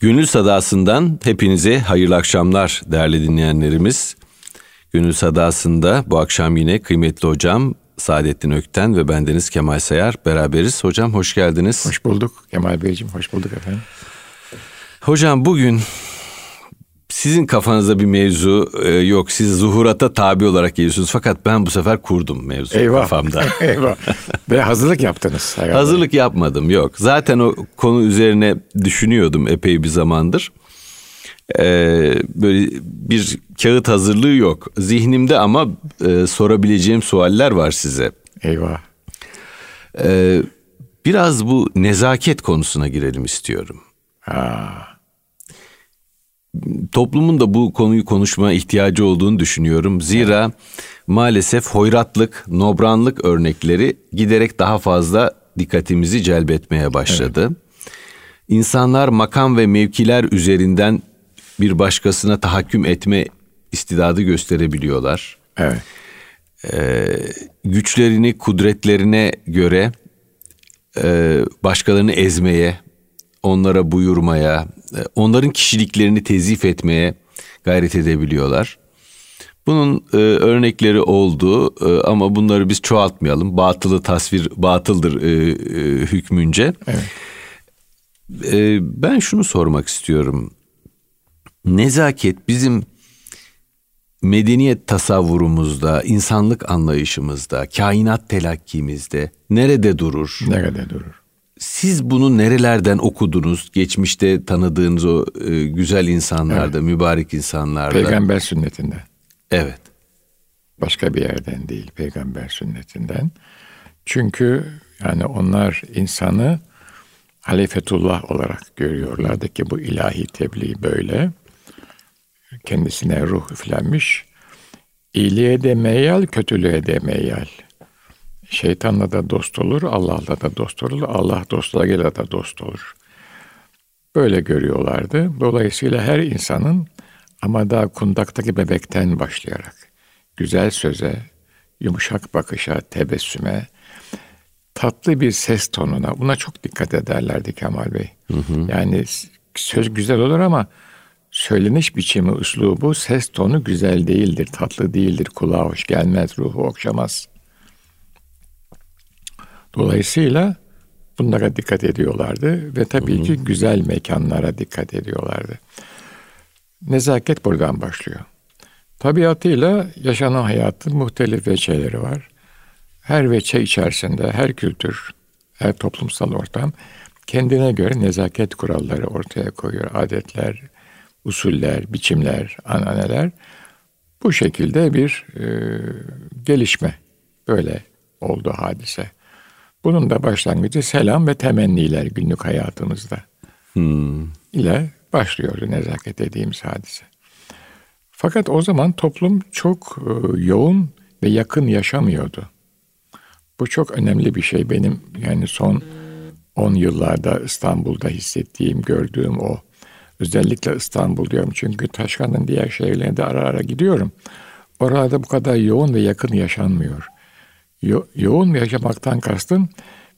Gönül Sadası'ndan hepinize hayırlı akşamlar değerli dinleyenlerimiz. Gönül Sadası'nda bu akşam yine kıymetli hocam Saadettin Ökten ve bendeniz Kemal Sayar beraberiz. Hocam hoş geldiniz. Hoş bulduk Kemal Beyciğim, hoş bulduk efendim. Hocam bugün sizin kafanızda bir mevzu e, yok. Siz zuhurata tabi olarak geliyorsunuz. Fakat ben bu sefer kurdum mevzu Eyvah. kafamda. Eyvah. Ve hazırlık yaptınız. herhalde. Hazırlık yapmadım yok. Zaten o konu üzerine düşünüyordum epey bir zamandır. Ee, böyle bir kağıt hazırlığı yok. Zihnimde ama e, sorabileceğim sualler var size. Eyvah. Ee, biraz bu nezaket konusuna girelim istiyorum. Ha. Toplumun da bu konuyu konuşmaya ihtiyacı olduğunu düşünüyorum. Zira maalesef hoyratlık, nobranlık örnekleri giderek daha fazla dikkatimizi celbetmeye başladı. İnsanlar makam ve mevkiler üzerinden bir başkasına tahakküm etme istidadı gösterebiliyorlar. Evet. güçlerini, kudretlerine göre e, başkalarını ezmeye, onlara buyurmaya, onların kişiliklerini tezif etmeye gayret edebiliyorlar. Bunun e, örnekleri oldu e, ama bunları biz çoğaltmayalım. Batılı tasvir batıldır e, e, hükmünce. Evet. E, ben şunu sormak istiyorum. Nezaket bizim medeniyet tasavvurumuzda, insanlık anlayışımızda, kainat telakkimizde nerede durur? Nerede durur? Siz bunu nerelerden okudunuz? Geçmişte tanıdığınız o e, güzel insanlarda, mübarek insanlarda. Peygamber sünnetinde. Evet. Başka bir yerden değil, peygamber sünnetinden. Çünkü yani onlar insanı halifetullah olarak görüyorlardı ki bu ilahi tebliğ böyle. Kendisine ruh üflenmiş. İyiliğe de meyal, kötülüğe de meyal. Şeytanla da dost olur, Allah'la da dost olur, Allah dostlarıyla da dost olur. Böyle görüyorlardı. Dolayısıyla her insanın ama daha kundaktaki bebekten başlayarak güzel söze, yumuşak bakışa, tebessüme, tatlı bir ses tonuna buna çok dikkat ederlerdi Kemal Bey. Yani söz güzel olur ama söyleniş biçimi, üslubu, ses tonu güzel değildir, tatlı değildir, kulağa hoş gelmez, ruhu okşamaz. Dolayısıyla bunlara dikkat ediyorlardı ve tabii ki güzel mekanlara dikkat ediyorlardı. Nezaket buradan başlıyor. Tabiatıyla yaşanan hayatın muhtelif veçeleri var. Her veçe içerisinde her kültür, her toplumsal ortam kendine göre nezaket kuralları ortaya koyuyor. Adetler, usuller, biçimler, ananeler. Bu şekilde bir e, gelişme. Böyle oldu hadise. Bunun da başlangıcı selam ve temenniler günlük hayatımızda. ile başlıyordu nezaket dediğimiz hadise. Fakat o zaman toplum çok e, yoğun ve yakın yaşamıyordu. Bu çok önemli bir şey benim yani son 10 yıllarda İstanbul'da hissettiğim, gördüğüm o. Özellikle İstanbul diyorum çünkü Taşkan'ın diğer şehirlerine de ara ara gidiyorum. Orada bu kadar yoğun ve yakın yaşanmıyor. Yo- yoğun yaşamaktan kastım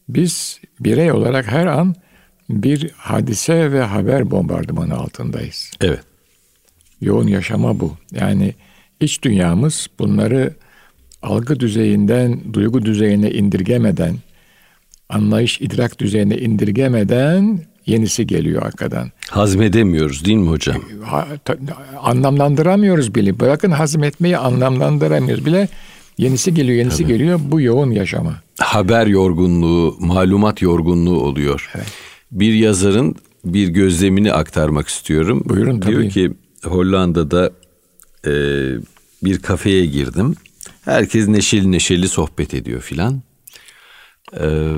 biz birey olarak her an bir hadise ve haber bombardımanı altındayız. Evet. Yoğun yaşama bu. Yani iç dünyamız bunları algı düzeyinden duygu düzeyine indirgemeden, anlayış idrak düzeyine indirgemeden yenisi geliyor arkadan. Hazmedemiyoruz değil mi hocam? Ha- ta- anlamlandıramıyoruz bile. Bırakın hazmetmeyi anlamlandıramıyoruz bile. Yenisi geliyor, yenisi geliyor. Bu yoğun yaşama. Haber yorgunluğu, malumat yorgunluğu oluyor. Bir yazarın bir gözlemini aktarmak istiyorum. Buyurun, Diyor tabii. ki Hollanda'da e, bir kafeye girdim. Herkes neşeli neşeli sohbet ediyor filan. E,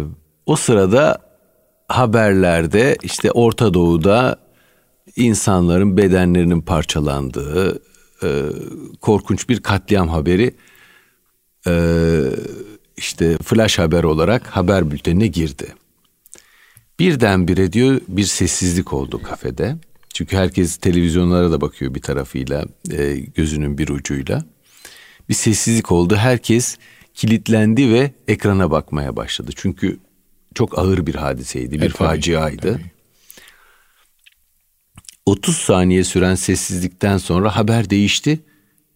o sırada haberlerde işte Orta Doğu'da insanların bedenlerinin parçalandığı e, korkunç bir katliam haberi e, işte flash haber olarak haber bültenine girdi. Birdenbire diyor bir sessizlik oldu kafede. Çünkü herkes televizyonlara da bakıyor bir tarafıyla, e, gözünün bir ucuyla. Bir sessizlik oldu. Herkes kilitlendi ve ekrana bakmaya başladı. Çünkü çok ağır bir hadiseydi, bir E, faciaydı. tabii. 30 saniye süren sessizlikten sonra haber değişti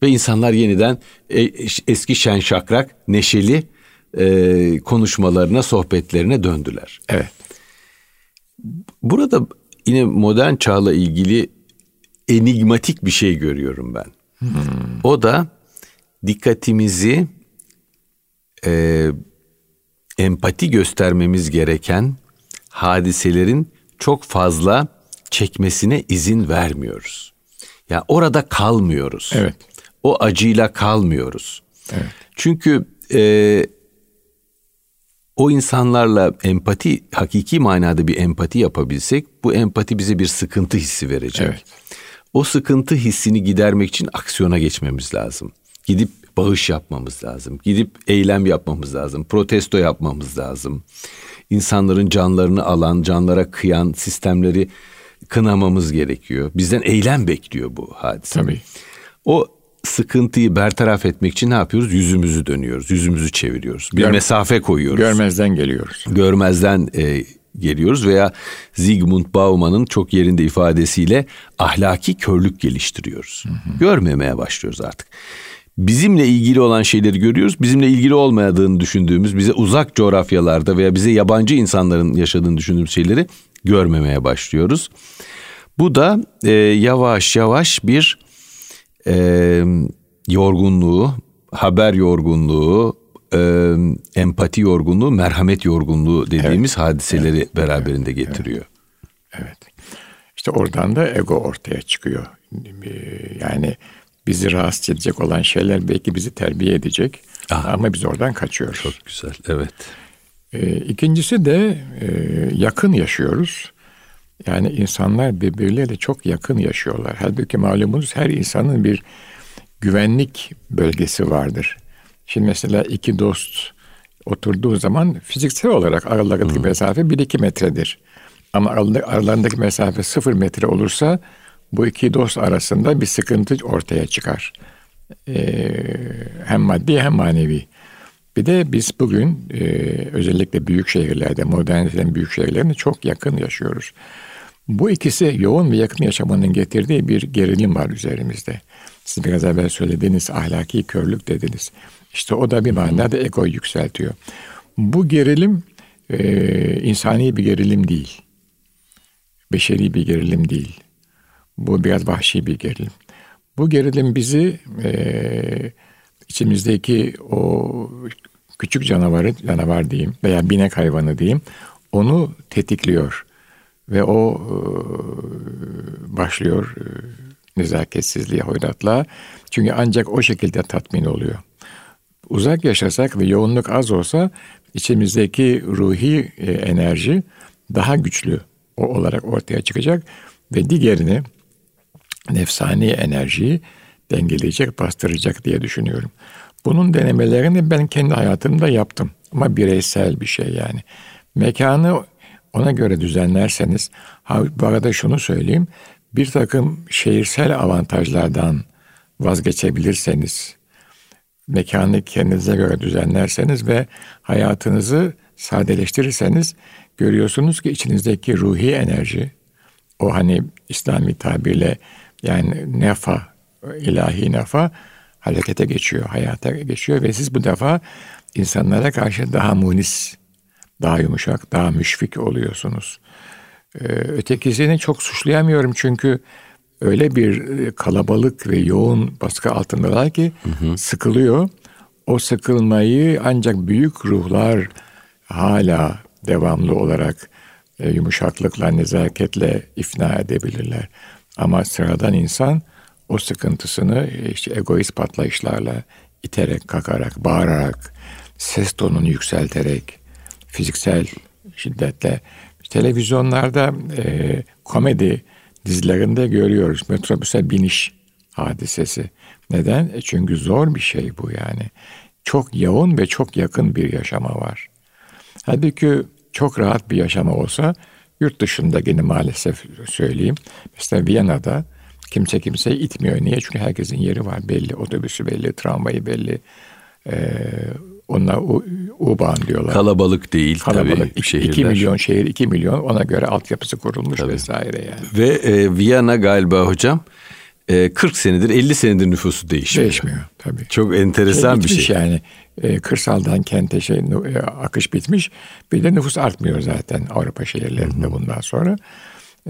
ve insanlar yeniden e, eski şen şakrak, neşeli e, konuşmalarına, sohbetlerine döndüler. Evet. Burada yine modern çağla ilgili enigmatik bir şey görüyorum ben. Hmm. O da dikkatimizi e, empati göstermemiz gereken hadiselerin çok fazla çekmesine izin vermiyoruz. Ya yani orada kalmıyoruz. Evet. O acıyla kalmıyoruz. Evet. Çünkü e, o insanlarla empati, hakiki manada bir empati yapabilsek bu empati bize bir sıkıntı hissi verecek. Evet. O sıkıntı hissini gidermek için aksiyona geçmemiz lazım. Gidip bağış yapmamız lazım. Gidip eylem yapmamız lazım. Protesto yapmamız lazım. İnsanların canlarını alan, canlara kıyan sistemleri kınamamız gerekiyor. Bizden eylem bekliyor bu hadise. Tabii. O sıkıntıyı bertaraf etmek için ne yapıyoruz? Yüzümüzü dönüyoruz, yüzümüzü çeviriyoruz. Bir Gör, mesafe koyuyoruz. Görmezden geliyoruz. Görmezden e, geliyoruz veya Zygmunt Bauman'ın çok yerinde ifadesiyle ahlaki körlük geliştiriyoruz. Hı hı. Görmemeye başlıyoruz artık. Bizimle ilgili olan şeyleri görüyoruz. Bizimle ilgili olmadığını düşündüğümüz, bize uzak coğrafyalarda veya bize yabancı insanların yaşadığını düşündüğümüz şeyleri görmemeye başlıyoruz. Bu da e, yavaş yavaş bir e, yorgunluğu, haber yorgunluğu, e, empati yorgunluğu, merhamet yorgunluğu dediğimiz evet. hadiseleri evet. beraberinde getiriyor. Evet. evet. İşte oradan da ego ortaya çıkıyor. Yani bizi rahatsız edecek olan şeyler belki bizi terbiye edecek. Aha. Ama biz oradan kaçıyoruz. Çok güzel, evet. E, ikincisi de e, yakın yaşıyoruz. Yani insanlar birbirleriyle çok yakın yaşıyorlar. Halbuki malumunuz her insanın bir güvenlik bölgesi vardır. Şimdi mesela iki dost oturduğu zaman fiziksel olarak aralarındaki hmm. mesafe 1-2 metredir. Ama aralarındaki mesafe 0 metre olursa bu iki dost arasında bir sıkıntı ortaya çıkar. Ee, hem maddi hem manevi. Bir de biz bugün e, özellikle büyük şehirlerde, modernleşen büyük şehirlerinde çok yakın yaşıyoruz. Bu ikisi yoğun ve yakın yaşamanın getirdiği bir gerilim var üzerimizde. Siz biraz evvel söylediğiniz ahlaki körlük dediniz. İşte o da bir manada egoyu yükseltiyor. Bu gerilim e, insani bir gerilim değil. Beşeri bir gerilim değil. Bu biraz vahşi bir gerilim. Bu gerilim bizi e, içimizdeki o küçük canavarı, canavar diyeyim veya binek hayvanı diyeyim, onu tetikliyor. Ve o e, başlıyor e, nezaketsizliğe, hoyratlığa. Çünkü ancak o şekilde tatmin oluyor. Uzak yaşasak ve yoğunluk az olsa içimizdeki ruhi e, enerji daha güçlü olarak ortaya çıkacak ve diğerini nefsani enerjiyi dengeleyecek, bastıracak diye düşünüyorum. Bunun denemelerini ben kendi hayatımda yaptım. Ama bireysel bir şey yani. Mekanı ona göre düzenlerseniz, ha, bu arada şunu söyleyeyim, bir takım şehirsel avantajlardan vazgeçebilirseniz, mekanı kendinize göre düzenlerseniz ve hayatınızı sadeleştirirseniz görüyorsunuz ki içinizdeki ruhi enerji, o hani İslami tabirle yani nefa, ilahi nefa harekete geçiyor, hayata geçiyor ve siz bu defa insanlara karşı daha munis, daha yumuşak, daha müşfik oluyorsunuz. Ee, ötekisini çok suçlayamıyorum çünkü öyle bir e, kalabalık ve yoğun baskı altındalar ki hı hı. sıkılıyor. O sıkılmayı ancak büyük ruhlar hala devamlı olarak e, yumuşaklıkla, nezaketle ifna edebilirler. Ama sıradan insan o sıkıntısını e, işte egoist patlayışlarla iterek, kakarak, bağırarak, ses tonunu yükselterek, fiziksel şiddetle televizyonlarda e, komedi dizilerinde görüyoruz. Metrobüse biniş hadisesi. Neden? E çünkü zor bir şey bu yani. Çok yoğun ve çok yakın bir yaşama var. Halbuki çok rahat bir yaşama olsa yurt dışında yine maalesef söyleyeyim. Mesela Viyana'da kimse kimseyi itmiyor. Niye? Çünkü herkesin yeri var belli. Otobüsü belli, tramvayı belli. Ee, onlar U-Bahn diyorlar. Kalabalık değil Kalabalık. tabii 2 şehirler. milyon şehir 2 milyon ona göre altyapısı kurulmuş vesaire yani. Ve e, Viyana galiba hocam e, 40 senedir 50 senedir nüfusu değişmiyor. Değişmiyor tabii. Çok enteresan bir bitmiş şey. yani. E, kırsaldan kente şey e, akış bitmiş. Bir de nüfus artmıyor zaten Avrupa şehirlerinde bundan sonra.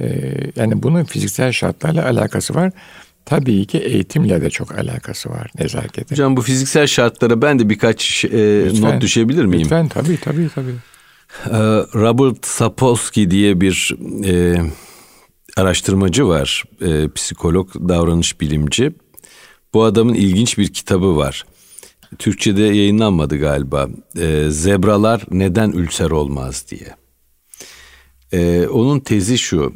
E, yani bunun fiziksel şartlarla alakası var. Tabii ki eğitimle de çok alakası var nezaketin. Hocam bu fiziksel şartlara ben de birkaç e, Lütfen, not düşebilir miyim? Lütfen tabii tabii tabii. Ee, Robert Sapolsky diye bir e, araştırmacı var, e, psikolog, davranış bilimci. Bu adamın ilginç bir kitabı var. Türkçe'de yayınlanmadı galiba. E, Zebralar neden ülser olmaz diye. E, onun tezi şu.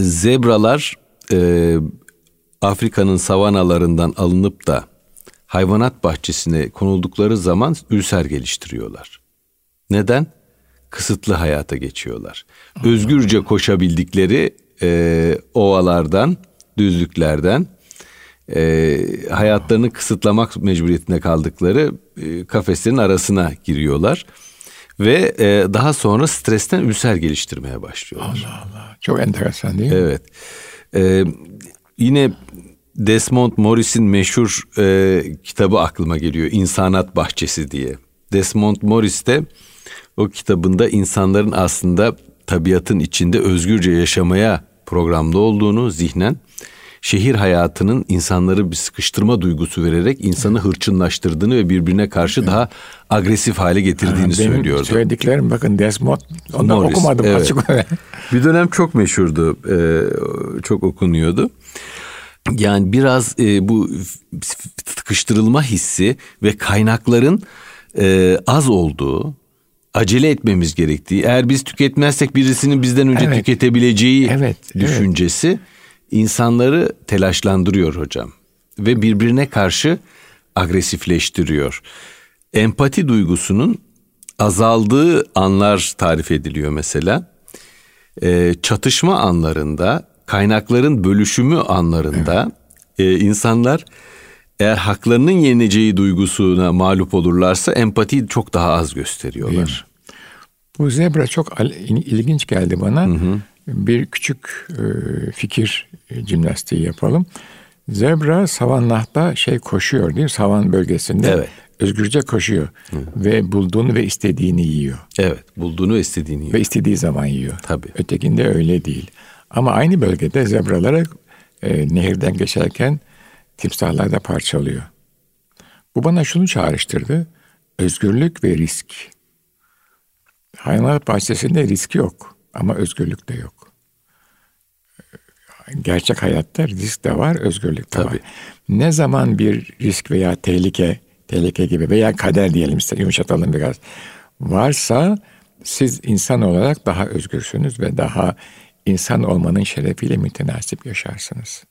Zebralar e, Afrika'nın savanalarından alınıp da hayvanat bahçesine konuldukları zaman ülser geliştiriyorlar. Neden? Kısıtlı hayata geçiyorlar. Özgürce koşabildikleri e, ovalardan, düzlüklerden e, hayatlarını kısıtlamak mecburiyetinde kaldıkları e, kafeslerin arasına giriyorlar. Ve e, daha sonra stresten ülser geliştirmeye başlıyorlar. Allah Allah. Çok enteresan değil mi? Evet. Ee, yine Desmond Morris'in meşhur e, kitabı aklıma geliyor. İnsanat Bahçesi diye. Desmond Morris de o kitabında insanların aslında tabiatın içinde özgürce yaşamaya programlı olduğunu zihnen şehir hayatının insanları bir sıkıştırma duygusu vererek insanı hırçınlaştırdığını ve birbirine karşı daha agresif hale getirdiğini Benim söylüyordu. söylediklerim bakın Desmond ondan Morris, okumadım evet. açık olarak. Bir dönem çok meşhurdu, e, çok okunuyordu. Yani biraz e, bu tıkıştırılma hissi ve kaynakların e, az olduğu, acele etmemiz gerektiği, eğer biz tüketmezsek birisinin bizden önce Evet. tüketebileceği Evet, evet. düşüncesi insanları telaşlandırıyor hocam ve birbirine karşı agresifleştiriyor. Empati duygusunun azaldığı anlar tarif ediliyor mesela. Ee, çatışma anlarında, kaynakların bölüşümü anlarında e, insanlar eğer haklarının yenileceği duygusuna mağlup olurlarsa empatiyi çok daha az gösteriyorlar. Bu zebra çok ilginç geldi bana. Bir küçük e, fikir e, jimnastiği yapalım. Zebra savannahta şey koşuyor değil mi? Savan bölgesinde. Evet. Özgürce koşuyor. Ve bulduğunu ve istediğini yiyor. Evet, bulduğunu istediğini yiyor. Ve istediği zaman yiyor. Tabii. Ötekinde öyle değil. Ama aynı bölgede zebraları e, nehirden geçerken timsahlar da parçalıyor. Bu bana şunu çağrıştırdı. Özgürlük ve risk. Hayvanat bahçesinde risk yok ama özgürlük de yok. Gerçek hayatta risk de var, özgürlük de var. Tabii. Ne zaman bir risk veya tehlike, tehlike gibi veya kader diyelim işte yumuşatalım biraz varsa siz insan olarak daha özgürsünüz ve daha insan olmanın şerefiyle mütenasip yaşarsınız.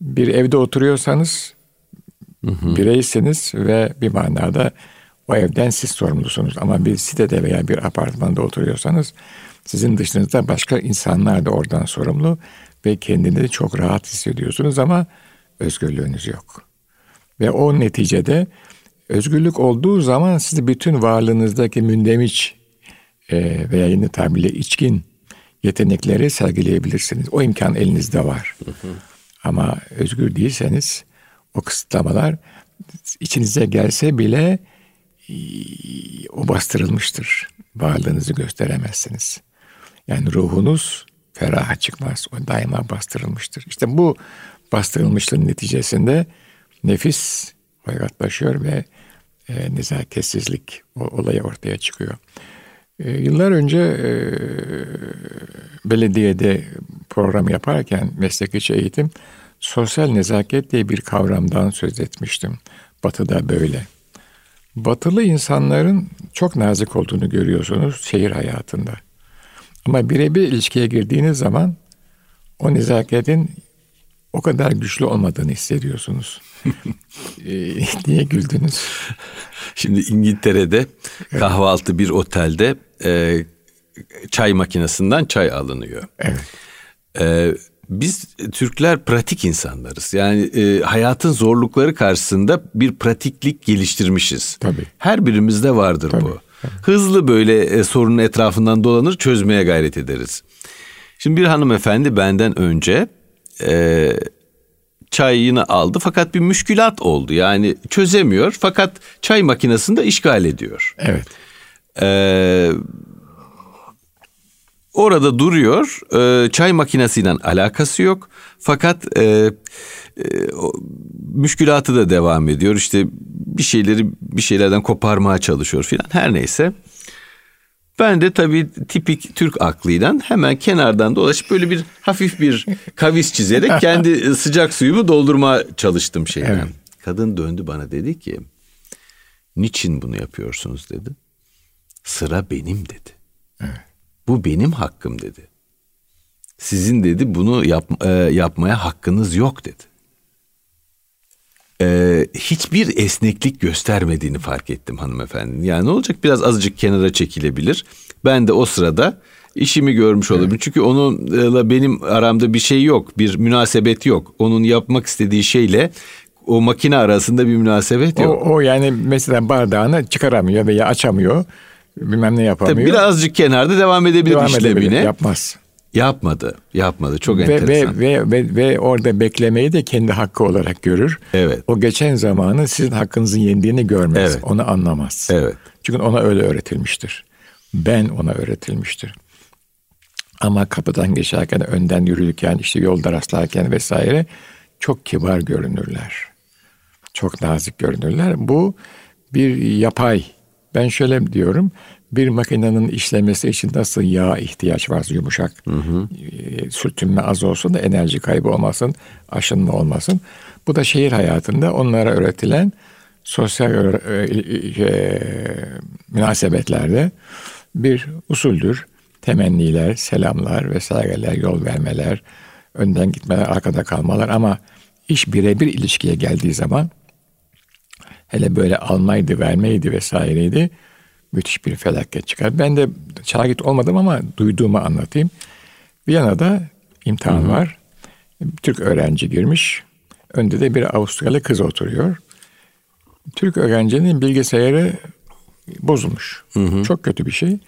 Bir evde oturuyorsanız bireysiniz ve bir manada o evden siz sorumlusunuz. Ama bir sitede veya bir apartmanda oturuyorsanız sizin dışınızda başka insanlar da oradan sorumlu ve kendinizi çok rahat hissediyorsunuz ama özgürlüğünüz yok. Ve o neticede özgürlük olduğu zaman siz bütün varlığınızdaki mündemiş e, veya yeni tabirle içkin yetenekleri sergileyebilirsiniz. O imkan elinizde var. Ama özgür değilseniz o kısıtlamalar içinize gelse bile e, o bastırılmıştır. Varlığınızı gösteremezsiniz. Yani ruhunuz feraha çıkmaz. O daima bastırılmıştır. İşte bu bastırılmışlığın neticesinde nefis hoyratlaşıyor ve e, nezaketsizlik olayı ortaya çıkıyor. E, yıllar önce e, belediyede program yaparken meslek içi eğitim sosyal nezaket diye bir kavramdan söz etmiştim. Batı'da böyle. Batılı insanların çok nazik olduğunu görüyorsunuz şehir hayatında. Ama birebir ilişkiye girdiğiniz zaman o nezaketin o kadar güçlü olmadığını hissediyorsunuz. e, niye güldünüz? Şimdi İngiltere'de kahvaltı bir otelde e, çay makinesinden çay alınıyor. Evet. E, biz Türkler pratik insanlarız. Yani e, hayatın zorlukları karşısında bir pratiklik geliştirmişiz. Tabii. Her birimizde vardır Tabii, bu. Hızlı böyle e, sorunun etrafından dolanır çözmeye gayret ederiz. Şimdi bir hanımefendi benden önce e, çayını aldı fakat bir müşkülat oldu. Yani çözemiyor fakat çay makinesini de işgal ediyor. Evet. Ee, orada duruyor. Ee, çay makinesiyle alakası yok. Fakat e, e, o, müşkülatı da devam ediyor. İşte bir şeyleri bir şeylerden koparmaya çalışıyor filan. Her neyse. Ben de tabii tipik Türk aklıyla hemen kenardan dolaşıp böyle bir hafif bir kavis çizerek kendi sıcak suyumu doldurmaya çalıştım şeyden. Evet. Kadın döndü bana dedi ki niçin bunu yapıyorsunuz dedi. Sıra benim dedi. Bu benim hakkım dedi. Sizin dedi bunu yap, e, yapmaya hakkınız yok dedi. E, hiçbir esneklik göstermediğini fark ettim hanımefendinin. Yani ne olacak biraz azıcık kenara çekilebilir. Ben de o sırada işimi görmüş olabilirim. Çünkü onunla benim aramda bir şey yok, bir münasebet yok. Onun yapmak istediği şeyle o makine arasında bir münasebet O, yok. o yani mesela bardağını çıkaramıyor veya açamıyor. Bilmem ne yapamıyor. Tabii birazcık kenarda devam edebilir Devam işlemine. edebilir, Yapmaz. Yapmadı. Yapmadı. Çok Ve, enteresan. ve, ve, ve, ve orada beklemeyi de kendi hakkı olarak görür. Evet. O geçen zamanı sizin hakkınızın yendiğini görmez. Evet. Onu anlamaz. Evet. Çünkü ona öyle öğretilmiştir. Ben ona öğretilmiştir. Ama kapıdan geçerken, önden yürürken, işte yolda rastlarken vesaire çok kibar görünürler. Çok nazik görünürler. Bu bir yapay. Ben şöyle diyorum. Bir makinenin işlemesi için nasıl yağ ihtiyaç var yumuşak. e, sürtünme az olsun da enerji kaybı olmasın, aşınma olmasın. Bu da şehir hayatında onlara öğretilen sosyal e, e, münasebetlerde bir usuldür. Temenniler, selamlar vesaireler, yol vermeler, önden gitmeler, arkada kalmalar ama iş birebir ilişkiye geldiği zaman hele böyle almaydı, vermeydi vesaireydi müthiş bir felaket çıkar. Ben de şahit olmadım ama duyduğumu anlatayım. Viyana'da imtihan var. Türk öğrenci girmiş. Önde de bir Avustralya kız oturuyor. Türk öğrencinin bilgisayarı bozulmuş. Çok kötü bir şey.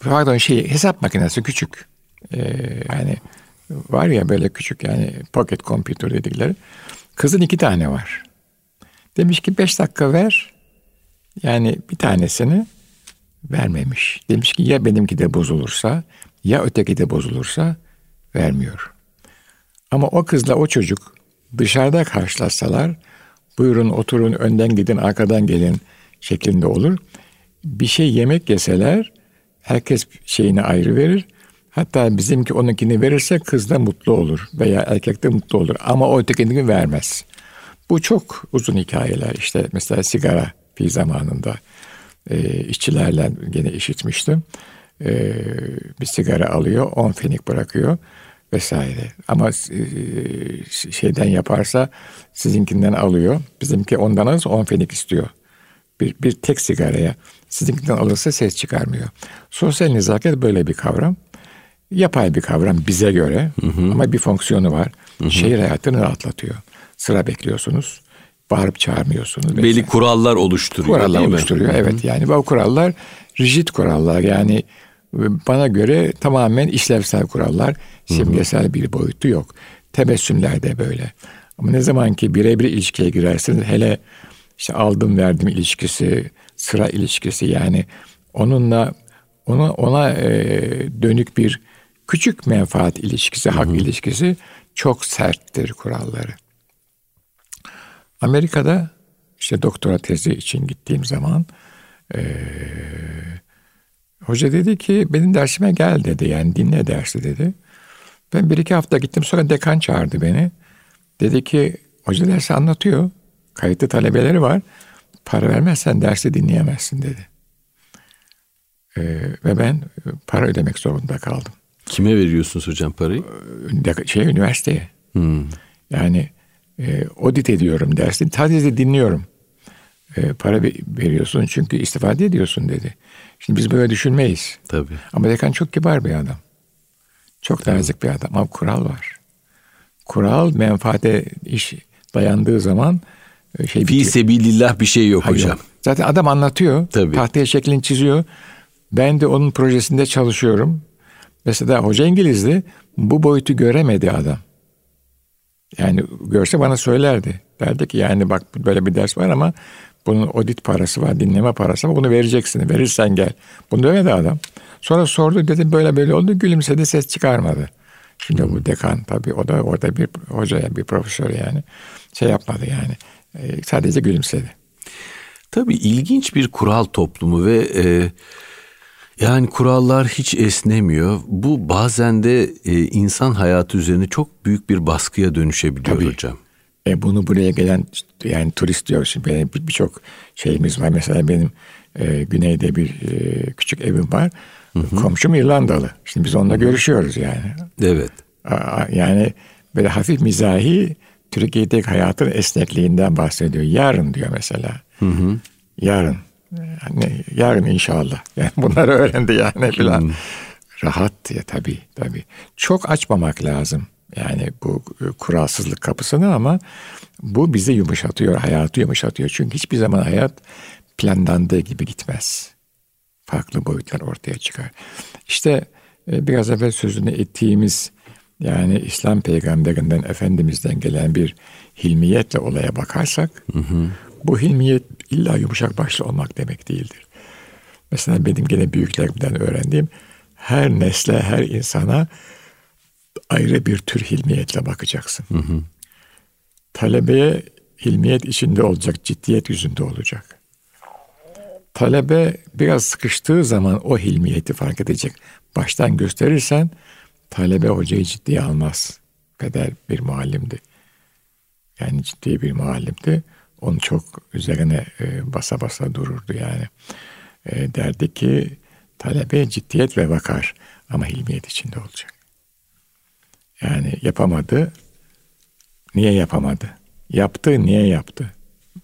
Pardon şey hesap makinesi küçük. Ee, yani var ya böyle küçük yani pocket computer dedikleri. Kızın iki tane var. Demiş ki beş dakika ver. Yani bir tanesini vermemiş. Demiş ki ya benimki de bozulursa ya öteki de bozulursa vermiyor. Ama o kızla o çocuk dışarıda karşılaşsalar buyurun oturun önden gidin arkadan gelin şeklinde olur. Bir şey yemek yeseler herkes şeyini ayrı verir. Hatta bizimki onunkini verirse kız da mutlu olur veya erkek de mutlu olur ama o ötekini vermez. Bu çok uzun hikayeler işte mesela sigara fi zamanında e, işçilerle gene işitmiştim. E, bir sigara alıyor, 10 fenik bırakıyor vesaire. Ama e, şeyden yaparsa sizinkinden alıyor. Bizimki ondan alırsa 10 fenik istiyor. Bir, bir tek sigaraya. Sizinkinden alırsa ses çıkarmıyor. Sosyal nezaket böyle bir kavram. Yapay bir kavram bize göre ama bir fonksiyonu var. Şehir hayatını rahatlatıyor. Sıra bekliyorsunuz. Bağırıp çağırmıyorsunuz. Belli kurallar oluşturuyor Kurallar değil mi? oluşturuyor. Evet yani bu kurallar rigid kurallar. Yani bana göre tamamen işlevsel kurallar. Simgesel bir boyutu yok. Tebessümler de böyle. Ama ne zaman ki birebir ilişkiye girersiniz hele işte aldım verdim ilişkisi, sıra ilişkisi yani onunla ona ona e, dönük bir küçük menfaat ilişkisi, hak ilişkisi çok serttir kuralları. Amerika'da işte doktora tezi için gittiğim zaman e, hoca dedi ki benim dersime gel dedi yani dinle dersi dedi. Ben bir iki hafta gittim sonra dekan çağırdı beni. Dedi ki hoca dersi anlatıyor. Kayıtlı talebeleri var. Para vermezsen dersi dinleyemezsin dedi. E, ve ben para ödemek zorunda kaldım. Kime veriyorsunuz hocam parayı? De- şey üniversiteye. Hmm. Yani e, audit ediyorum dersin. Sadece dinliyorum. E, para ve- veriyorsun çünkü istifade ediyorsun dedi. Şimdi biz böyle düşünmeyiz. Tabii. Ama dekan çok kibar bir adam. Çok nazik bir adam ama kural var. kural menfaate iş dayandığı zaman e, şey Fi sebilillah bir şey yok Hayır, hocam. Zaten adam anlatıyor. Tabii. Tahtaya şeklini çiziyor. Ben de onun projesinde çalışıyorum. Mesela hoca İngilizdi. Bu boyutu göremedi adam. Yani görse bana söylerdi. Derdi ki yani bak böyle bir ders var ama bunun audit parası var, dinleme parası var. Bunu vereceksin. Verirsen gel. Bunu demedi adam. Sonra sordu dedim böyle böyle oldu. Gülümsedi ses çıkarmadı. Şimdi bu dekan tabii o da orada bir hocaya bir profesör yani şey yapmadı yani. Ee, sadece gülümsedi. Tabii ilginç bir kural toplumu ve e, yani kurallar hiç esnemiyor. Bu bazen de e, insan hayatı üzerine çok büyük bir baskıya dönüşebiliyor Tabii. hocam. E bunu buraya gelen yani turist diyor şimdi benim bir- birçok şeyimiz var. Mesela benim e, güneyde bir e, küçük evim var. Komşum İrlandalı. Şimdi biz onunla görüşüyoruz yani. Evet. Aa, Yani böyle hafif mizahi Türkiye'deki hayatın esnekliğinden bahsediyor. Yarın diyor mesela. Yarın. Yani yarın inşallah. Yani bunları öğrendi yani filan. Rahat diye tabii tabii. Çok açmamak lazım. Yani bu e, kuralsızlık kapısını ama bu bizi yumuşatıyor, hayatı yumuşatıyor. Çünkü hiçbir zaman hayat planlandığı gibi gitmez farklı boyutlar ortaya çıkar. İşte e, biraz evvel sözünü ettiğimiz yani İslam peygamberinden Efendimiz'den gelen bir hilmiyetle olaya bakarsak bu hilmiyet illa yumuşak başlı olmak demek değildir. Mesela benim gene büyüklerimden öğrendiğim her nesle, her insana ayrı bir tür hilmiyetle bakacaksın. Talebeye hilmiyet içinde olacak, ciddiyet yüzünde olacak. Talebe biraz sıkıştığı zaman o hilmiyeti fark edecek. Baştan gösterirsen talebe hocayı ciddiye almaz. Peder bir muallimdi. Yani ciddi bir muallimdi. Onu çok üzerine e, basa basa dururdu yani. E, derdi ki talebe ciddiyet ve vakar ama hilmiyet içinde olacak. Yani yapamadı. Niye yapamadı? Yaptı, niye yaptı?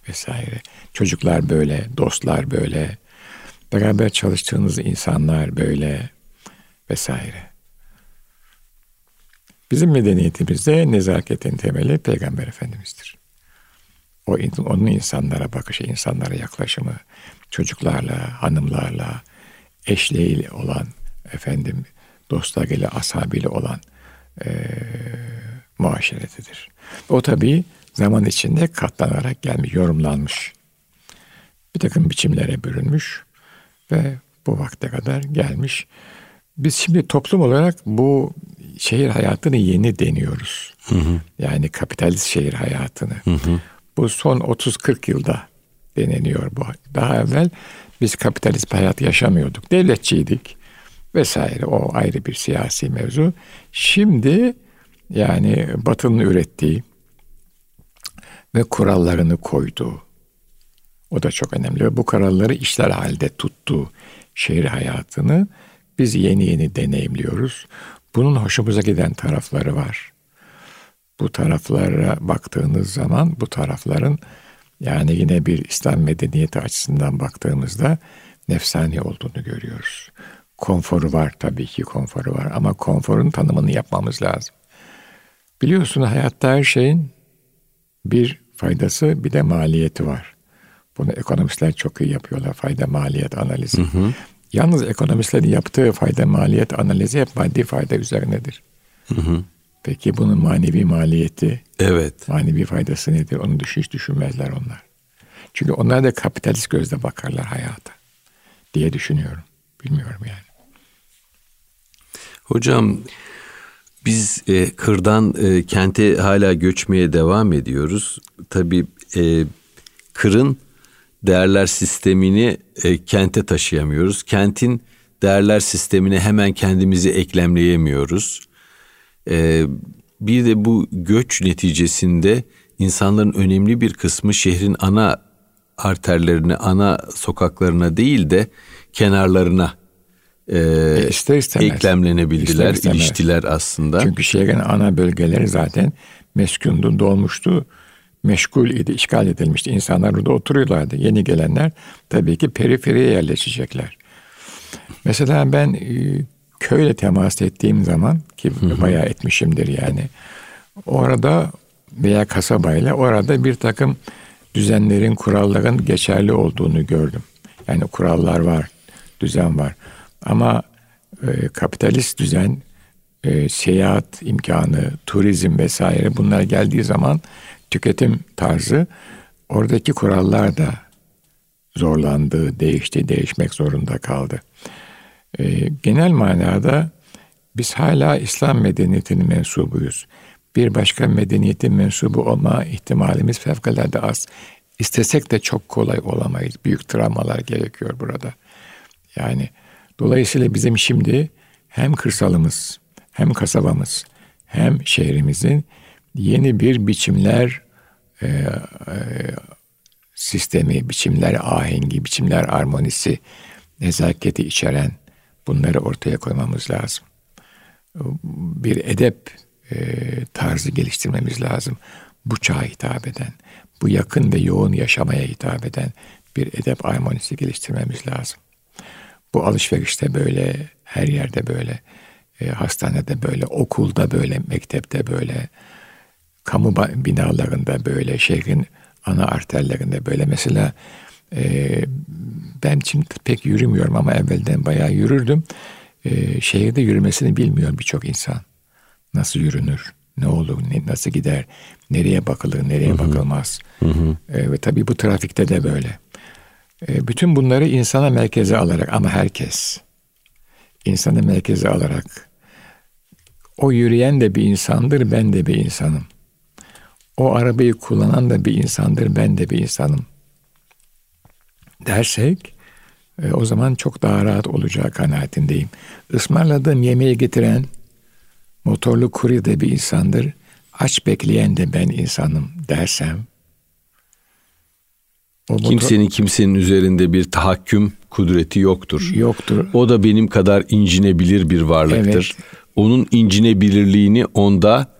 Vesaire. Çocuklar böyle, dostlar böyle, beraber çalıştığınız insanlar böyle vesaire. Bizim medeniyetimizde nezaketin temeli Peygamber Efendimiz'dir. O onun insanlara bakışı, insanlara yaklaşımı, çocuklarla, hanımlarla, eşliğiyle olan, efendim, dostlarıyla, ashabıyla olan e, muaşeretidir. O tabii zaman içinde katlanarak gelmiş, yorumlanmış. Bir takım biçimlere bürünmüş ve bu vakte kadar gelmiş. Biz şimdi toplum olarak bu şehir hayatını yeni deniyoruz. Hı hı. Yani kapitalist şehir hayatını. Hı hı. Bu son 30-40 yılda deneniyor bu. Daha evvel biz kapitalist hayat yaşamıyorduk. Devletçiydik vesaire. O ayrı bir siyasi mevzu. Şimdi yani Batı'nın ürettiği ve kurallarını koyduğu o da çok önemli. Ve bu kuralları işler halde tuttuğu şehir hayatını biz yeni yeni deneyimliyoruz. Bunun hoşumuza giden tarafları var. Bu taraflara baktığınız zaman bu tarafların yani yine bir İslam medeniyeti açısından baktığımızda nefsani olduğunu görüyoruz. Konforu var tabii ki konforu var ama konforun tanımını yapmamız lazım. Biliyorsun hayatta her şeyin bir faydası bir de maliyeti var. Bunu ekonomistler çok iyi yapıyorlar fayda maliyet analizi. Hı hı. Yalnız ekonomistlerin yaptığı fayda maliyet analizi hep maddi fayda üzerinedir. Hı hı. Peki bunun manevi maliyeti, evet. manevi faydası nedir? Onu düş, hiç düşünmezler onlar. Çünkü onlar da kapitalist gözle bakarlar hayata diye düşünüyorum. Bilmiyorum yani. Hocam biz e, kırdan e, kente hala göçmeye devam ediyoruz. Tabii e, kırın değerler sistemini e, kente taşıyamıyoruz. Kentin değerler sistemine hemen kendimizi eklemleyemiyoruz. E, bir de bu göç neticesinde insanların önemli bir kısmı şehrin ana arterlerine, ana sokaklarına değil de kenarlarına e, e, ister istemez. eklemlenebildiler, ister istemez. iliştiler aslında. Çünkü şehrin ana bölgeleri zaten meskundu, dolmuştu meşgul idi, işgal edilmişti. İnsanlar burada oturuyorlardı. Yeni gelenler tabii ki periferiye yerleşecekler. Mesela ben e, köyle temas ettiğim zaman ki bayağı etmişimdir yani. Orada veya kasabayla orada bir takım düzenlerin, kuralların geçerli olduğunu gördüm. Yani kurallar var, düzen var. Ama e, kapitalist düzen, e, seyahat imkanı, turizm vesaire bunlar geldiği zaman tüketim tarzı oradaki kurallar da zorlandı, değişti, değişmek zorunda kaldı. E, genel manada biz hala İslam medeniyetinin mensubuyuz. Bir başka medeniyetin mensubu olma ihtimalimiz fevkalade az. İstesek de çok kolay olamayız. Büyük travmalar gerekiyor burada. Yani dolayısıyla bizim şimdi hem kırsalımız, hem kasabamız, hem şehrimizin yeni bir biçimler e, e, sistemi, biçimler ahengi, biçimler armonisi, nezaketi içeren bunları ortaya koymamız lazım. Bir edep e, tarzı geliştirmemiz lazım. Bu çağa hitap eden, bu yakın ve yoğun yaşamaya hitap eden bir edep armonisi geliştirmemiz lazım. Bu alışverişte böyle, her yerde böyle, e, hastanede böyle, okulda böyle, mektepte böyle, kamu binalarında böyle, şehrin ana arterlerinde böyle. Mesela e, ben şimdi pek yürümüyorum ama evvelden bayağı yürürdüm. E, şehirde yürümesini bilmiyor birçok insan. Nasıl yürünür? Ne olur? Ne, nasıl gider? Nereye bakılır? Nereye Hı-hı. bakılmaz? Hı-hı. E, ve tabii bu trafikte de böyle. Bütün bunları insana merkeze alarak ama herkes insanı merkeze alarak o yürüyen de bir insandır, ben de bir insanım. O arabayı kullanan da bir insandır, ben de bir insanım. Dersek e, o zaman çok daha rahat olacağı kanaatindeyim. Ismarladığım yemeği getiren motorlu kurye de bir insandır. Aç bekleyen de ben insanım dersem o Kimsenin motor... kimsenin üzerinde bir tahakküm kudreti yoktur. Yoktur. O da benim kadar incinebilir bir varlıktır. Evet. Onun incinebilirliğini onda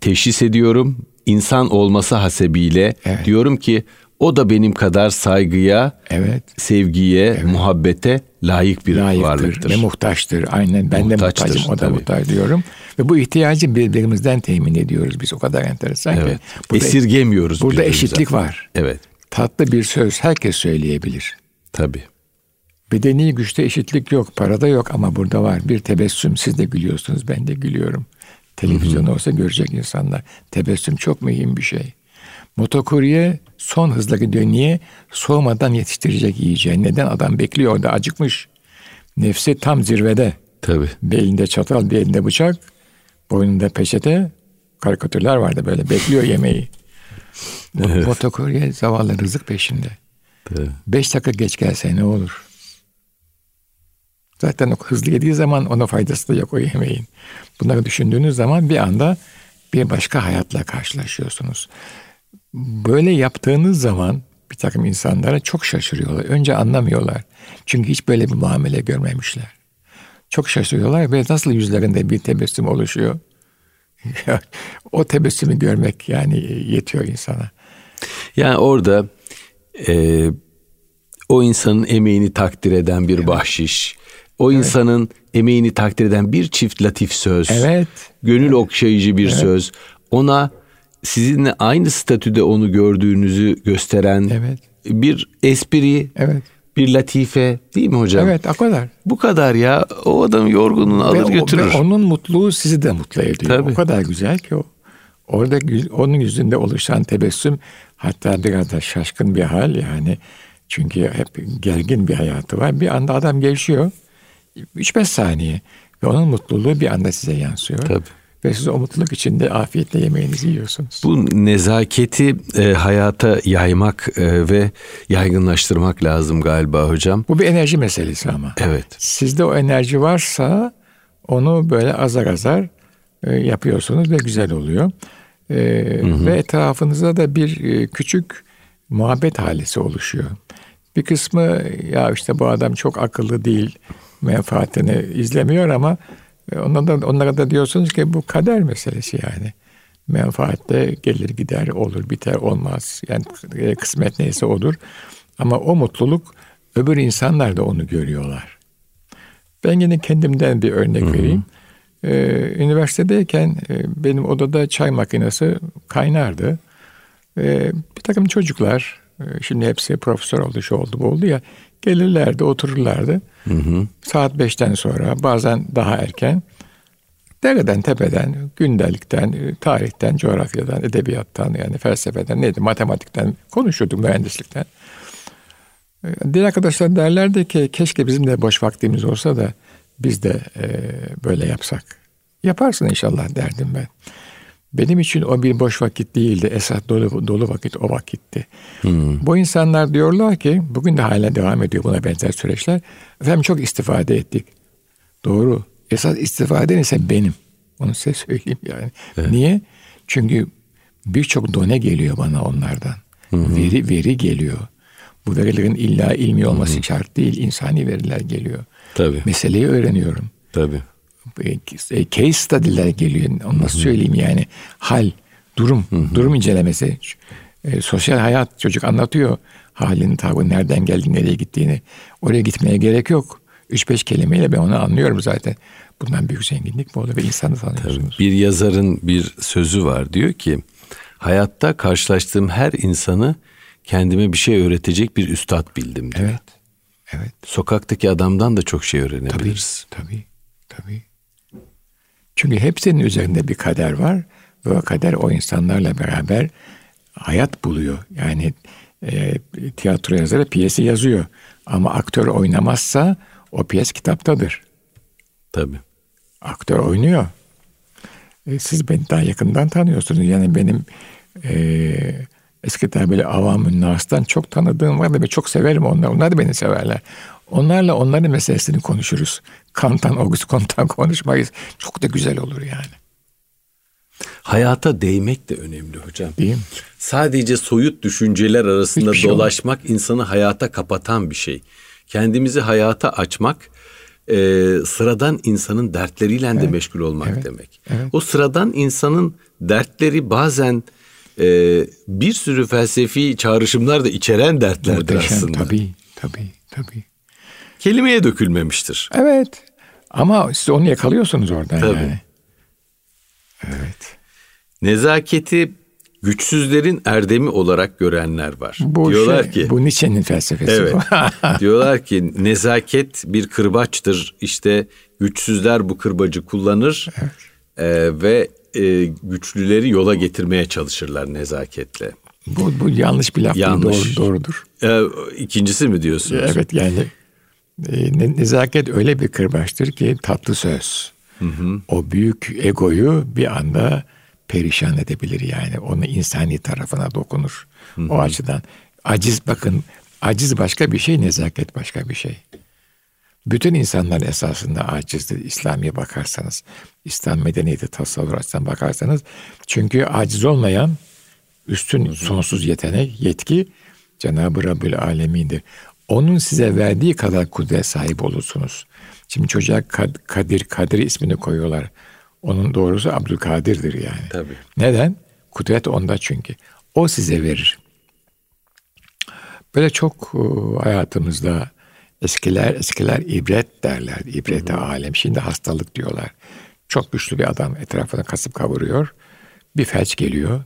teşhis ediyorum. İnsan olması hasebiyle evet. diyorum ki o da benim kadar saygıya, evet. sevgiye, evet. muhabbete layık bir Layıktır varlıktır. Ve muhtaçtır. Aynen ben Muhtaçtır, de muhtacım, o da tabii. muhtaç diyorum. Ve bu ihtiyacı birbirimizden temin ediyoruz biz. O kadar enteresan evet. ki. Burada, Esirgemiyoruz. Burada eşitlik var. Evet. Tatlı bir söz herkes söyleyebilir. Tabii. Bedeni güçte eşitlik yok, parada yok ama burada var. Bir tebessüm, siz de gülüyorsunuz, ben de gülüyorum. Televizyon olsa görecek insanlar. Tebessüm çok mühim bir şey. Motokurye son hızla gidiyor. Niye? Soğumadan yetiştirecek yiyeceği. Neden? Adam bekliyor orada acıkmış. Nefsi tam zirvede. Tabii. Belinde çatal, belinde bıçak, boynunda peçete. Karikatürler vardı böyle. Bekliyor yemeği. Evet. Motokurye zavallı rızık peşinde. Tabii. Beş dakika geç gelse ne olur? Zaten o hızlı yediği zaman ona faydası da yok o yemeğin. Bunları düşündüğünüz zaman bir anda bir başka hayatla karşılaşıyorsunuz. Böyle yaptığınız zaman bir takım insanlara çok şaşırıyorlar. Önce anlamıyorlar. Çünkü hiç böyle bir muamele görmemişler. Çok şaşırıyorlar ve nasıl yüzlerinde bir tebessüm oluşuyor. o tebessümü görmek yani yetiyor insana. Yani orada e, o insanın emeğini takdir eden bir evet. bahşiş, o evet. insanın emeğini takdir eden bir çift latif söz, evet. gönül evet. okşayıcı bir evet. söz, ona sizinle aynı statüde onu gördüğünüzü gösteren evet. bir espri, evet. bir latife değil mi hocam? Evet o kadar. Bu kadar ya. O adamın yorgunluğunu alır ve, götürür. Ve onun mutluluğu sizi de mutlu ediyor. Tabii. O kadar güzel ki o. Orada onun yüzünde oluşan tebessüm hatta biraz da şaşkın bir hal yani. Çünkü hep gergin bir hayatı var. Bir anda adam gevşiyor. 3-5 saniye. Ve onun mutluluğu bir anda size yansıyor. Tabii. Ve siz o mutluluk içinde afiyetle yemeğinizi yiyorsunuz. Bu nezaketi e, hayata yaymak e, ve yaygınlaştırmak lazım galiba hocam. Bu bir enerji meselesi ama. Evet. Sizde o enerji varsa onu böyle azar azar e, yapıyorsunuz ve güzel oluyor. E, hı hı. Ve etrafınızda da bir e, küçük muhabbet halisi oluşuyor. Bir kısmı ya işte bu adam çok akıllı değil, menfaatini izlemiyor ama onlara da, onlara da diyorsunuz ki bu kader meselesi yani. Menfaatte gelir gider olur biter olmaz. Yani e, kısmet neyse olur. Ama o mutluluk öbür insanlar da onu görüyorlar. Ben yine kendimden bir örnek Hı-hı. vereyim. Ee, üniversitedeyken e, benim odada çay makinesi kaynardı. Ee, bir takım çocuklar, e, şimdi hepsi profesör oldu, şu oldu, bu oldu ya, gelirlerdi, otururlardı. Hı hı. Saat beşten sonra, bazen daha erken, dereden, tepeden, gündelikten, e, tarihten, coğrafyadan, edebiyattan, yani felsefeden, neydi, matematikten konuşuyorduk, mühendislikten. Ee, diğer arkadaşlar derlerdi ki keşke bizim de boş vaktimiz olsa da biz de e, böyle yapsak. Yaparsın inşallah derdim ben. Benim için o bir boş vakit değildi. Esas dolu, dolu vakit o vakitti. Hmm. Bu insanlar diyorlar ki bugün de hala devam ediyor buna benzer süreçler. Efendim çok istifade ettik. Doğru. Esas istifade ise benim. Onu size söyleyeyim yani. Evet. Niye? Çünkü birçok done geliyor bana onlardan. Hı Veri veri geliyor. Bu verilerin illa ilmi olması hı şart değil. insani veriler geliyor. Tabii. Meseleyi öğreniyorum. Tabii. E, case study'ler geliyor. Onu nasıl söyleyeyim yani? Hal, durum, Hı-hı. durum incelemesi. E, sosyal hayat çocuk anlatıyor halini, tavrını, nereden geldiğini, nereye gittiğini. Oraya gitmeye gerek yok. Üç beş kelimeyle ben onu anlıyorum zaten. Bundan büyük zenginlik mi olur ve insanı tanıyorsunuz. Tabii. Bir yazarın bir sözü var diyor ki hayatta karşılaştığım her insanı kendime bir şey öğretecek bir üstad bildim diyor. Evet. Evet. Sokaktaki adamdan da çok şey öğrenebiliriz. Tabii, tabii, tabii. Çünkü hepsinin üzerinde bir kader var ve o kader o insanlarla beraber hayat buluyor. Yani e, tiyatro yazarı piyesi yazıyor ama aktör oynamazsa o piyes kitaptadır. Tabii. Aktör oynuyor. E, siz beni daha yakından tanıyorsunuz. Yani benim e, eskiden böyle avamın nas'tan çok tanıdığım var ve çok severim onları. Onlar da beni severler. Onlarla onların meselesini konuşuruz. Kantan, Auguste Comte'dan konuşmayız. Çok da güzel olur yani. Hayata değmek de önemli hocam. Değil mi? Sadece soyut düşünceler arasında şey dolaşmak olmaz. insanı hayata kapatan bir şey. Kendimizi hayata açmak e, sıradan insanın dertleriyle evet. de meşgul olmak evet. demek. Evet. O sıradan insanın dertleri bazen e, bir sürü felsefi çağrışımlar da içeren dertlerdir Muhteşem, aslında. Tabii, tabii, tabii. Kelimeye dökülmemiştir. Evet. Ama siz onu yakalıyorsunuz oradan tabii. yani. Evet. Nezaketi güçsüzlerin erdemi olarak görenler var. Bu diyorlar şey, ki bu Nietzsche'nin felsefesi evet, diyorlar ki nezaket bir kırbaçtır. İşte güçsüzler bu kırbacı kullanır evet. e, ve e, güçlüleri yola getirmeye çalışırlar nezaketle. Bu, bu yanlış bir laf. Yanlış. Doğru, doğrudur. E, ikincisi mi diyorsunuz? Evet yani e, nezaket öyle bir kırbaçtır ki tatlı söz. Hı hı. O büyük egoyu bir anda perişan edebilir yani. Onu insani tarafına dokunur. Hı hı. O açıdan aciz bakın aciz başka bir şey, nezaket başka bir şey. Bütün insanlar esasında acizdir. İslamiye bakarsanız, İslam medeniyeti tasavvur açısından bakarsanız. Çünkü aciz olmayan üstün sonsuz yetenek, yetki Cenab-ı Rabbül Alemin'dir. Onun size verdiği kadar kudret sahip olursunuz. Şimdi çocuğa Kadir, Kadir ismini koyuyorlar. Onun doğrusu Abdülkadir'dir yani. Tabii. Neden? Kudret onda çünkü. O size verir. Böyle çok e, hayatımızda eskiler eskiler ibret derler. İbrete alem. Şimdi hastalık diyorlar. Çok güçlü bir adam etrafına kasıp kavuruyor. Bir felç geliyor.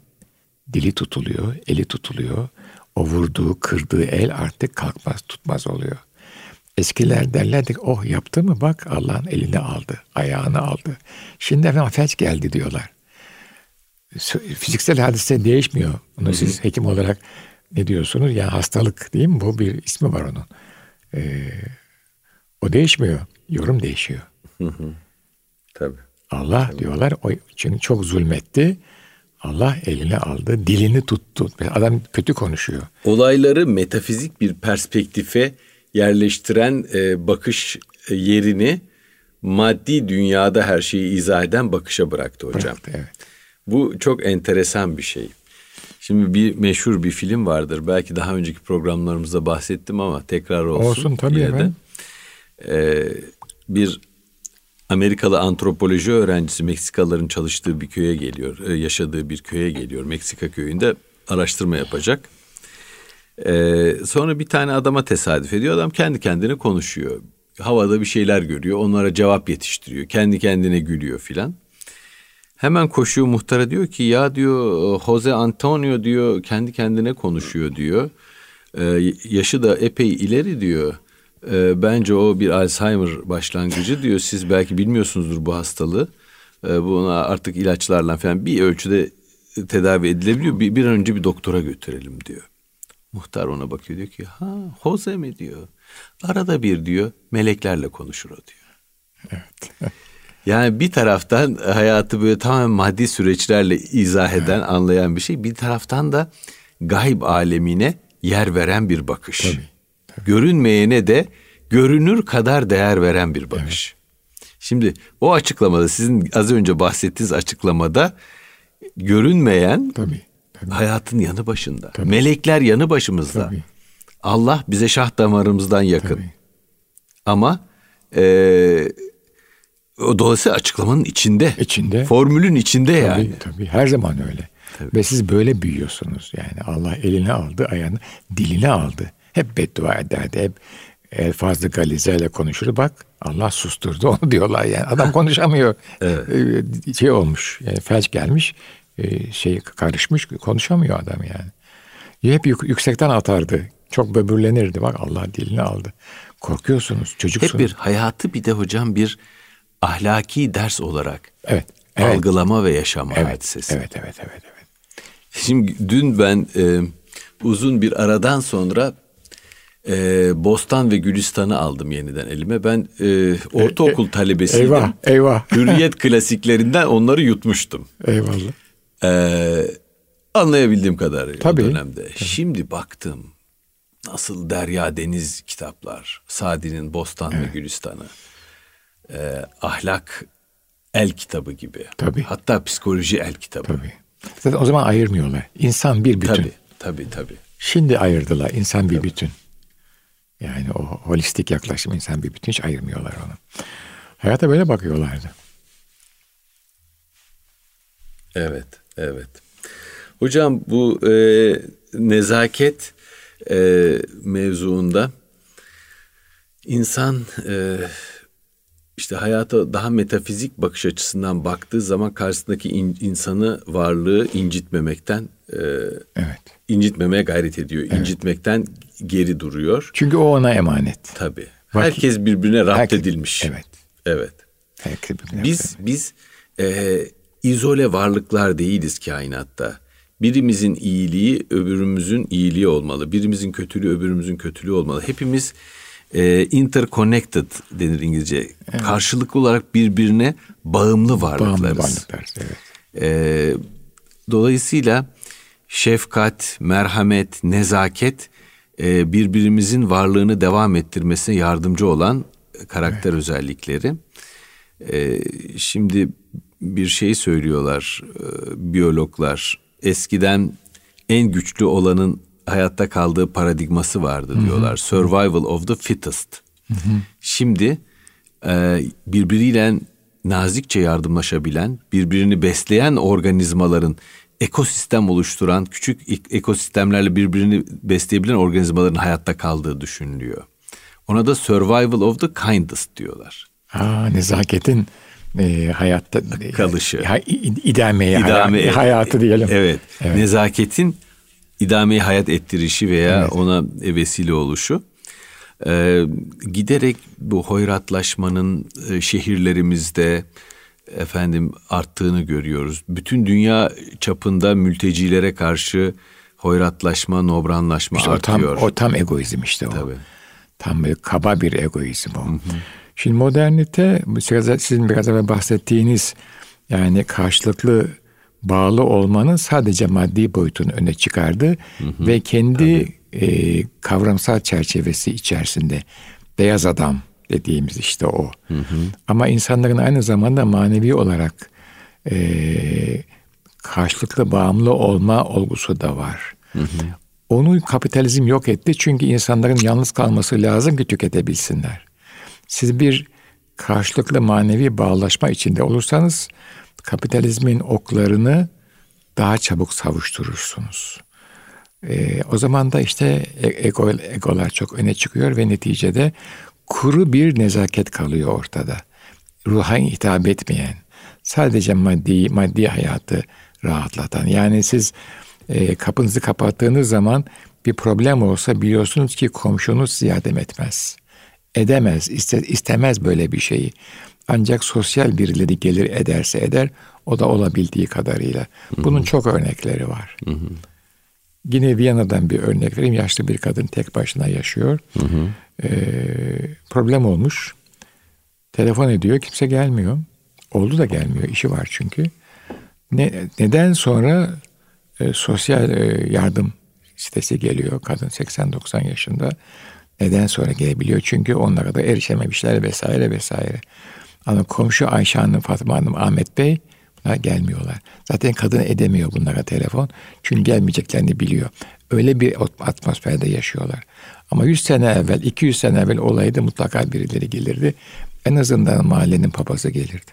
Dili tutuluyor, eli tutuluyor. O vurduğu, kırdığı el artık kalkmaz, tutmaz oluyor. Eskiler derlerdi oh yaptı mı bak Allah'ın elini aldı, ayağını aldı. Şimdi efendim felç geldi diyorlar. Fiziksel hadise değişmiyor. Bunu Hı-hı. siz hekim olarak ne diyorsunuz? Yani hastalık değil mi? Bu bir ismi var onun. Ee, o değişmiyor. Yorum değişiyor. Hı Tabii. Allah Tabii. diyorlar o çünkü çok zulmetti. Allah eline aldı, dilini tuttu. Adam kötü konuşuyor. Olayları metafizik bir perspektife yerleştiren e, bakış e, yerini maddi dünyada her şeyi izah eden bakışa bıraktı hocam. Bıraktı, evet. Bu çok enteresan bir şey. Şimdi bir meşhur bir film vardır. Belki daha önceki programlarımızda bahsettim ama tekrar olsun. Olsun tabii efendim. Ee, bir Amerikalı antropoloji öğrencisi Meksikalıların çalıştığı bir köye geliyor. E, yaşadığı bir köye geliyor. Meksika köyünde araştırma yapacak. Ee, sonra bir tane adama tesadüf ediyor. Adam kendi kendine konuşuyor. havada bir şeyler görüyor. Onlara cevap yetiştiriyor. Kendi kendine gülüyor filan. Hemen koşuyor muhtara diyor ki ya diyor Jose Antonio diyor kendi kendine konuşuyor diyor. Ee, yaşı da epey ileri diyor. Ee, bence o bir Alzheimer başlangıcı diyor. Siz belki bilmiyorsunuzdur bu hastalığı. Ee, buna artık ilaçlarla falan bir ölçüde tedavi edilebiliyor. Bir, bir an önce bir doktora götürelim diyor. Muhtar ona bakıyor diyor ki ha Jose mi diyor. Arada bir diyor meleklerle konuşur o diyor. Evet. Yani bir taraftan hayatı böyle tamamen maddi süreçlerle izah eden, anlayan bir şey. Bir taraftan da gayb alemine yer veren bir bakış. Tabii. Görünmeyene de görünür kadar değer veren bir bakış. Evet. Şimdi o açıklamada sizin az önce bahsettiğiniz açıklamada görünmeyen tabii, tabii. hayatın yanı başında. Tabii. Melekler yanı başımızda. Tabii. Allah bize şah damarımızdan yakın. Tabii. Ama e, o dolayısıyla açıklamanın içinde. İçinde. Formülün içinde tabii, yani. Tabii her zaman öyle. Tabii. Ve siz böyle büyüyorsunuz yani. Allah eline aldı, ayağını, dilini aldı. Hep beddua ederdi. Hep e, fazla galizeyle konuşur. Bak Allah susturdu onu diyorlar yani. Adam konuşamıyor. evet. E, şey olmuş. Yani felç gelmiş. E, şey karışmış. Konuşamıyor adam yani. Hep yüksekten atardı. Çok böbürlenirdi. Bak Allah dilini aldı. Korkuyorsunuz çocuksunuz. Hep bir hayatı bir de hocam bir ahlaki ders olarak evet, evet. algılama ve yaşama evet, hadisesi. Evet, evet, evet, evet. Şimdi dün ben e, uzun bir aradan sonra e, Bostan ve Gülistan'ı aldım yeniden elime. Ben e, ortaokul e, e, talebesiydim. Eyvah, eyvah. Hürriyet klasiklerinden onları yutmuştum. Eyvallah. E, anlayabildiğim kadar tabii, o dönemde. Tabii. Şimdi baktım nasıl derya deniz kitaplar. Sadi'nin Bostan evet. ve Gülistan'ı e, ahlak el kitabı gibi. Tabii. Hatta psikoloji el kitabı. Tabii. Zaten o zaman ayırmıyorlar. İnsan bir bütün. Tabii, tabii, tabii. Şimdi ayırdılar. İnsan bir tabii. bütün. Yani o holistik yaklaşım insan bir bütün hiç ayırmıyorlar onu. Hayata böyle bakıyorlardı. Evet, evet. Hocam bu e, nezaket e, mevzuunda insan e, işte hayata daha metafizik bakış açısından baktığı zaman karşısındaki in, insanı varlığı incitmemekten e, evet. incitmemeye gayret ediyor. Evet. İncitmekten geri duruyor. Çünkü o ona emanet. Tabii. Bak, Herkes birbirine rapt herkes, edilmiş. Evet. Evet. Herkes biz biz e, izole varlıklar değiliz kainatta. Birimizin iyiliği öbürümüzün iyiliği olmalı. Birimizin kötülüğü öbürümüzün kötülüğü olmalı. Hepimiz e, interconnected denir İngilizce. Evet. Karşılıklı olarak birbirine bağımlı varlıklarız. Bağımlı varlıklar, evet. E, dolayısıyla şefkat, merhamet, nezaket e, birbirimizin varlığını devam ettirmesine yardımcı olan karakter evet. özellikleri. E, şimdi bir şey söylüyorlar e, biyologlar. Eskiden en güçlü olanın hayatta kaldığı paradigması vardı diyorlar. Hı hı. Survival of the fittest. Hı hı. Şimdi e, birbiriyle nazikçe yardımlaşabilen, birbirini besleyen organizmaların ekosistem oluşturan, küçük ekosistemlerle birbirini besleyebilen organizmaların hayatta kaldığı düşünülüyor. Ona da survival of the kindest diyorlar. Aa, nezaketin e, hayatta kalışı. E, idameye, İdame, hayatı diyelim. Evet, evet. Nezaketin idameyi hayat ettirişi veya evet. ona vesile oluşu. Ee, giderek bu hoyratlaşmanın e, şehirlerimizde efendim arttığını görüyoruz. Bütün dünya çapında mültecilere karşı hoyratlaşma, nobranlaşma işte artıyor. O tam, o tam egoizm işte o. Tabii. Tam böyle kaba bir egoizm o. Hı hı. Şimdi modernite sizin biraz evvel bahsettiğiniz yani karşılıklı bağlı olmanın sadece maddi boyutunu öne çıkardı hı hı, ve kendi e, kavramsal çerçevesi içerisinde beyaz adam dediğimiz işte o. Hı hı. Ama insanların aynı zamanda manevi olarak e, karşılıklı bağımlı olma olgusu da var. Hı hı. Onu kapitalizm yok etti çünkü insanların yalnız kalması lazım ki tüketebilsinler. Siz bir karşılıklı manevi bağlaşma içinde olursanız kapitalizmin oklarını daha çabuk savuşturursunuz. Ee, o zaman da işte e, ego, egolar çok öne çıkıyor ve neticede kuru bir nezaket kalıyor ortada. Ruha hitap etmeyen, sadece maddi maddi hayatı rahatlatan. Yani siz e, kapınızı kapattığınız zaman bir problem olsa biliyorsunuz ki komşunuz size yardım etmez. Edemez, iste, istemez böyle bir şeyi. Ancak sosyal birileri gelir ederse eder, o da olabildiği kadarıyla. Bunun Hı-hı. çok örnekleri var. Hı-hı. Yine Viyana'dan bir örnek vereyim. Yaşlı bir kadın tek başına yaşıyor. Hı hı. Ee, problem olmuş. Telefon ediyor, kimse gelmiyor. Oldu da gelmiyor, işi var çünkü. Ne, neden sonra e, sosyal e, yardım sitesi geliyor. Kadın 80-90 yaşında. Neden sonra gelebiliyor? Çünkü onlara da erişememişler vesaire vesaire. Ama komşu Ayşe Hanım, Fatma Hanım, Ahmet Bey gelmiyorlar. Zaten kadın edemiyor bunlara telefon. Çünkü gelmeyeceklerini biliyor. Öyle bir atmosferde yaşıyorlar. Ama 100 sene evvel, 200 sene evvel olaydı mutlaka birileri gelirdi. En azından mahallenin papazı gelirdi.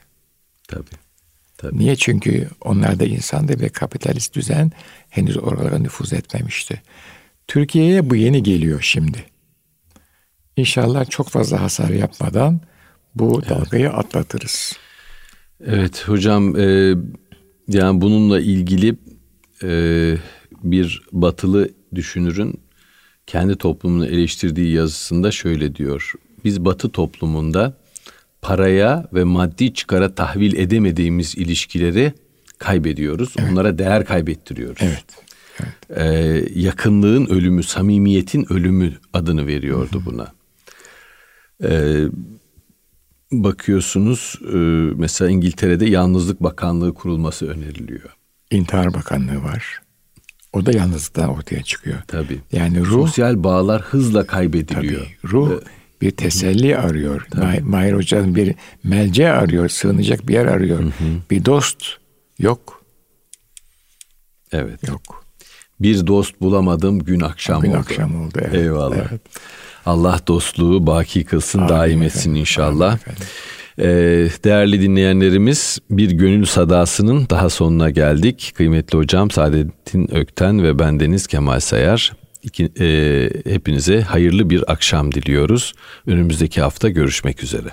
Tabii. Tabii. Niye? Çünkü onlar da insandı ve kapitalist düzen henüz oralara nüfuz etmemişti. Türkiye'ye bu yeni geliyor şimdi. İnşallah çok fazla hasar yapmadan bu evet. dalgayı atlatırız. Evet hocam e, yani bununla ilgili e, bir batılı düşünürün kendi toplumunu eleştirdiği yazısında şöyle diyor. Biz batı toplumunda paraya ve maddi çıkara tahvil edemediğimiz ilişkileri kaybediyoruz. Evet. Onlara değer kaybettiriyoruz. Evet. evet. Ee, yakınlığın ölümü, samimiyetin ölümü adını veriyordu Hı-hı. buna. Ee, bakıyorsunuz e, mesela İngiltere'de Yalnızlık Bakanlığı kurulması öneriliyor. İntihar Bakanlığı var. O da yalnızlıktan ortaya çıkıyor. Tabii. Yani ruh sosyal bağlar hızla kaybediliyor. Tabii. Ruh ee, bir teselli arıyor. Tabii. Mahir Hoca'nın bir melce arıyor, sığınacak bir yer arıyor. Hı hı. Bir dost yok. Evet. Yok. Bir dost bulamadım gün akşam gün oldu. Gün akşam oldu. Evet. Eyvallah. Evet. Allah dostluğu baki kılsın, Amin daim etsin inşallah. Ee, değerli dinleyenlerimiz bir gönül sadasının daha sonuna geldik. Kıymetli hocam Saadettin Ökten ve bendeniz Kemal Sayar. İki, e, hepinize hayırlı bir akşam diliyoruz. Önümüzdeki hafta görüşmek üzere.